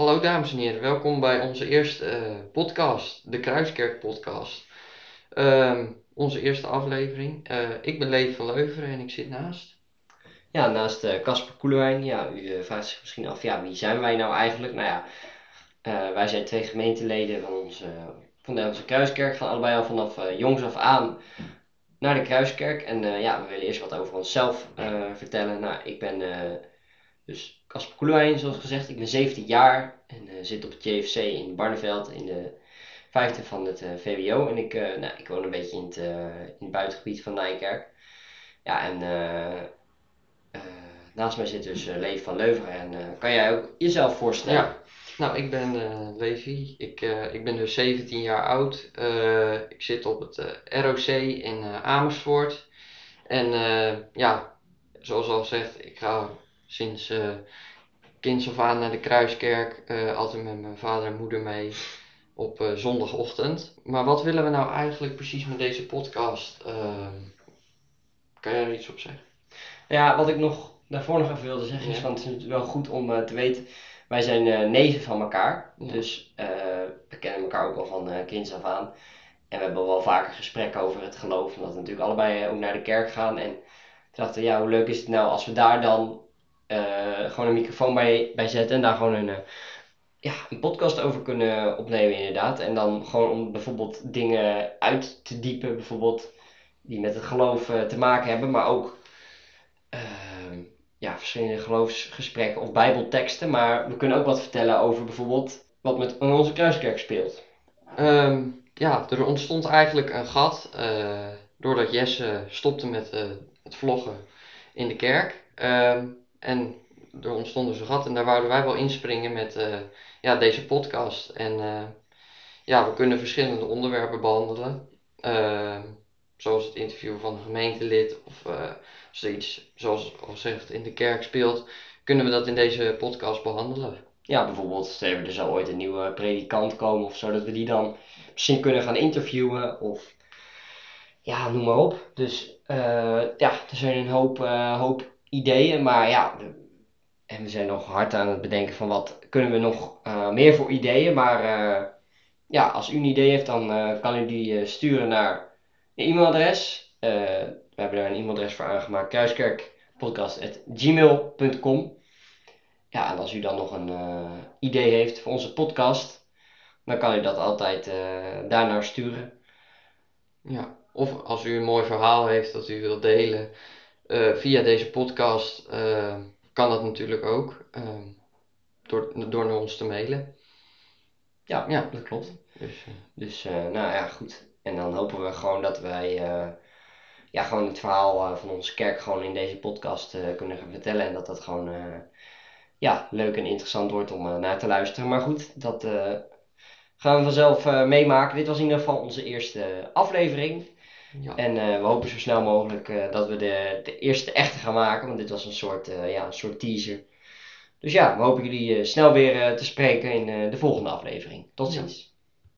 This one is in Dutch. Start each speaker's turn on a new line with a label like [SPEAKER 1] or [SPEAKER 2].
[SPEAKER 1] Hallo dames en heren, welkom bij onze eerste eh, podcast, de Kruiskerk podcast. Ehm, onze eerste aflevering. Eh, ik ben Leef van Leuveren en ik zit naast.
[SPEAKER 2] Ja, naast eh, Casper Koelewijn. Ja, u vraagt zich misschien af, ja, wie zijn wij nou eigenlijk? Nou ja, wij zijn twee gemeenteleden van onze, van de onze Kruiskerk. Gaan allebei al vanaf jongs af aan naar de Kruiskerk. En ja, we willen eerst wat over onszelf vertellen. Nou, ik ben dus Casper Koelewijn, zoals gezegd. Ik ben 17 jaar en eh, zit op het JFC in Barneveld in de vijfde van het eh, VWO. En ik, eh, nou, ik woon een beetje in het, in het buitengebied van Nijkerk. Ja, en naast mij zit dus Leef van Leuveren. En kan jij ook jezelf voorstellen?
[SPEAKER 1] Ja, nou ik ben Levi, ik, ik ben dus 17 jaar oud. Ik zit op het ROC in Amersfoort. En ja, zoals al gezegd, ik ga sinds eh kinds af aan naar de Kruiskerk. eh, altijd met mijn vader en moeder mee op eh, zondagochtend. Maar wat willen we nou eigenlijk precies met deze podcast? Ehm, kan jij er iets op zeggen?
[SPEAKER 2] Ja, wat ik nog daarvoor nog even wilde zeggen is, want het is natuurlijk wel goed om te weten, wij zijn neven van elkaar.
[SPEAKER 1] Ja.
[SPEAKER 2] Dus we kennen elkaar ook al van kinds af aan. En we hebben wel vaker gesprekken over het geloof, omdat we natuurlijk allebei ook naar de kerk gaan. En dachten ja, hoe leuk is het nou als we daar dan gewoon een microfoon bij, bij zetten en daar gewoon een, eh, ja, een podcast over kunnen opnemen inderdaad. En dan gewoon om bijvoorbeeld dingen uit te diepen, bijvoorbeeld die met het geloof eh, te maken hebben, maar ook ja, verschillende geloofsgesprekken of bijbelteksten. Maar we kunnen ook wat vertellen over bijvoorbeeld wat met onze kruiskerk speelt.
[SPEAKER 1] Ehm, ja, er ontstond eigenlijk een gat eh, doordat Jesse stopte met eh, het vloggen in de kerk. Ehm, en er ontstond dus een gat en daar wouden wij wel inspringen met eh, ja, deze podcast. En eh, ja, we kunnen verschillende onderwerpen behandelen. Ehm, zoals het interview van een gemeentelid of eh, als er iets, zoals al gezegd, in de kerk speelt, kunnen we dat in deze podcast behandelen.
[SPEAKER 2] Ja, bijvoorbeeld, er zou ooit een nieuwe predikant komen of zo, dat we die dan misschien kunnen gaan interviewen of ja, noem maar op. Dus eh, ja, er zijn een hoop, eh, hoop ideeën, maar ja, en we zijn nog hard aan het bedenken van wat kunnen we nog eh, meer voor ideeën. Maar eh, ja, als u een idee heeft, dan eh, kan u die sturen naar een e-mailadres. We hebben daar een e-mailadres voor aangemaakt, kruiskerkpodcast.gmail.com. Ja, en als u dan nog een idee heeft voor onze podcast, dan kan u dat altijd daarnaar sturen.
[SPEAKER 1] Ja, of als u een mooi verhaal heeft dat u wilt delen eh, via deze podcast, eh, kan dat natuurlijk ook. eh, door, door naar ons te mailen.
[SPEAKER 2] Ja,
[SPEAKER 1] Ja.
[SPEAKER 2] dat klopt.
[SPEAKER 1] Dus,
[SPEAKER 2] Dus nou ja, goed. En dan hopen we gewoon dat wij ja, gewoon het verhaal van onze kerk gewoon in deze podcast kunnen gaan vertellen. En dat dat gewoon ja, leuk en interessant wordt om naar te luisteren. Maar goed, dat gaan we vanzelf meemaken. Dit was in ieder geval onze eerste aflevering.
[SPEAKER 1] Ja.
[SPEAKER 2] En eh, we hopen zo snel mogelijk eh, dat we de, de eerste echte gaan maken. Want dit was een soort, eh, ja, een soort teaser. Dus ja, we hopen jullie snel weer te spreken in de volgende aflevering. Tot
[SPEAKER 1] Ja.
[SPEAKER 2] ziens.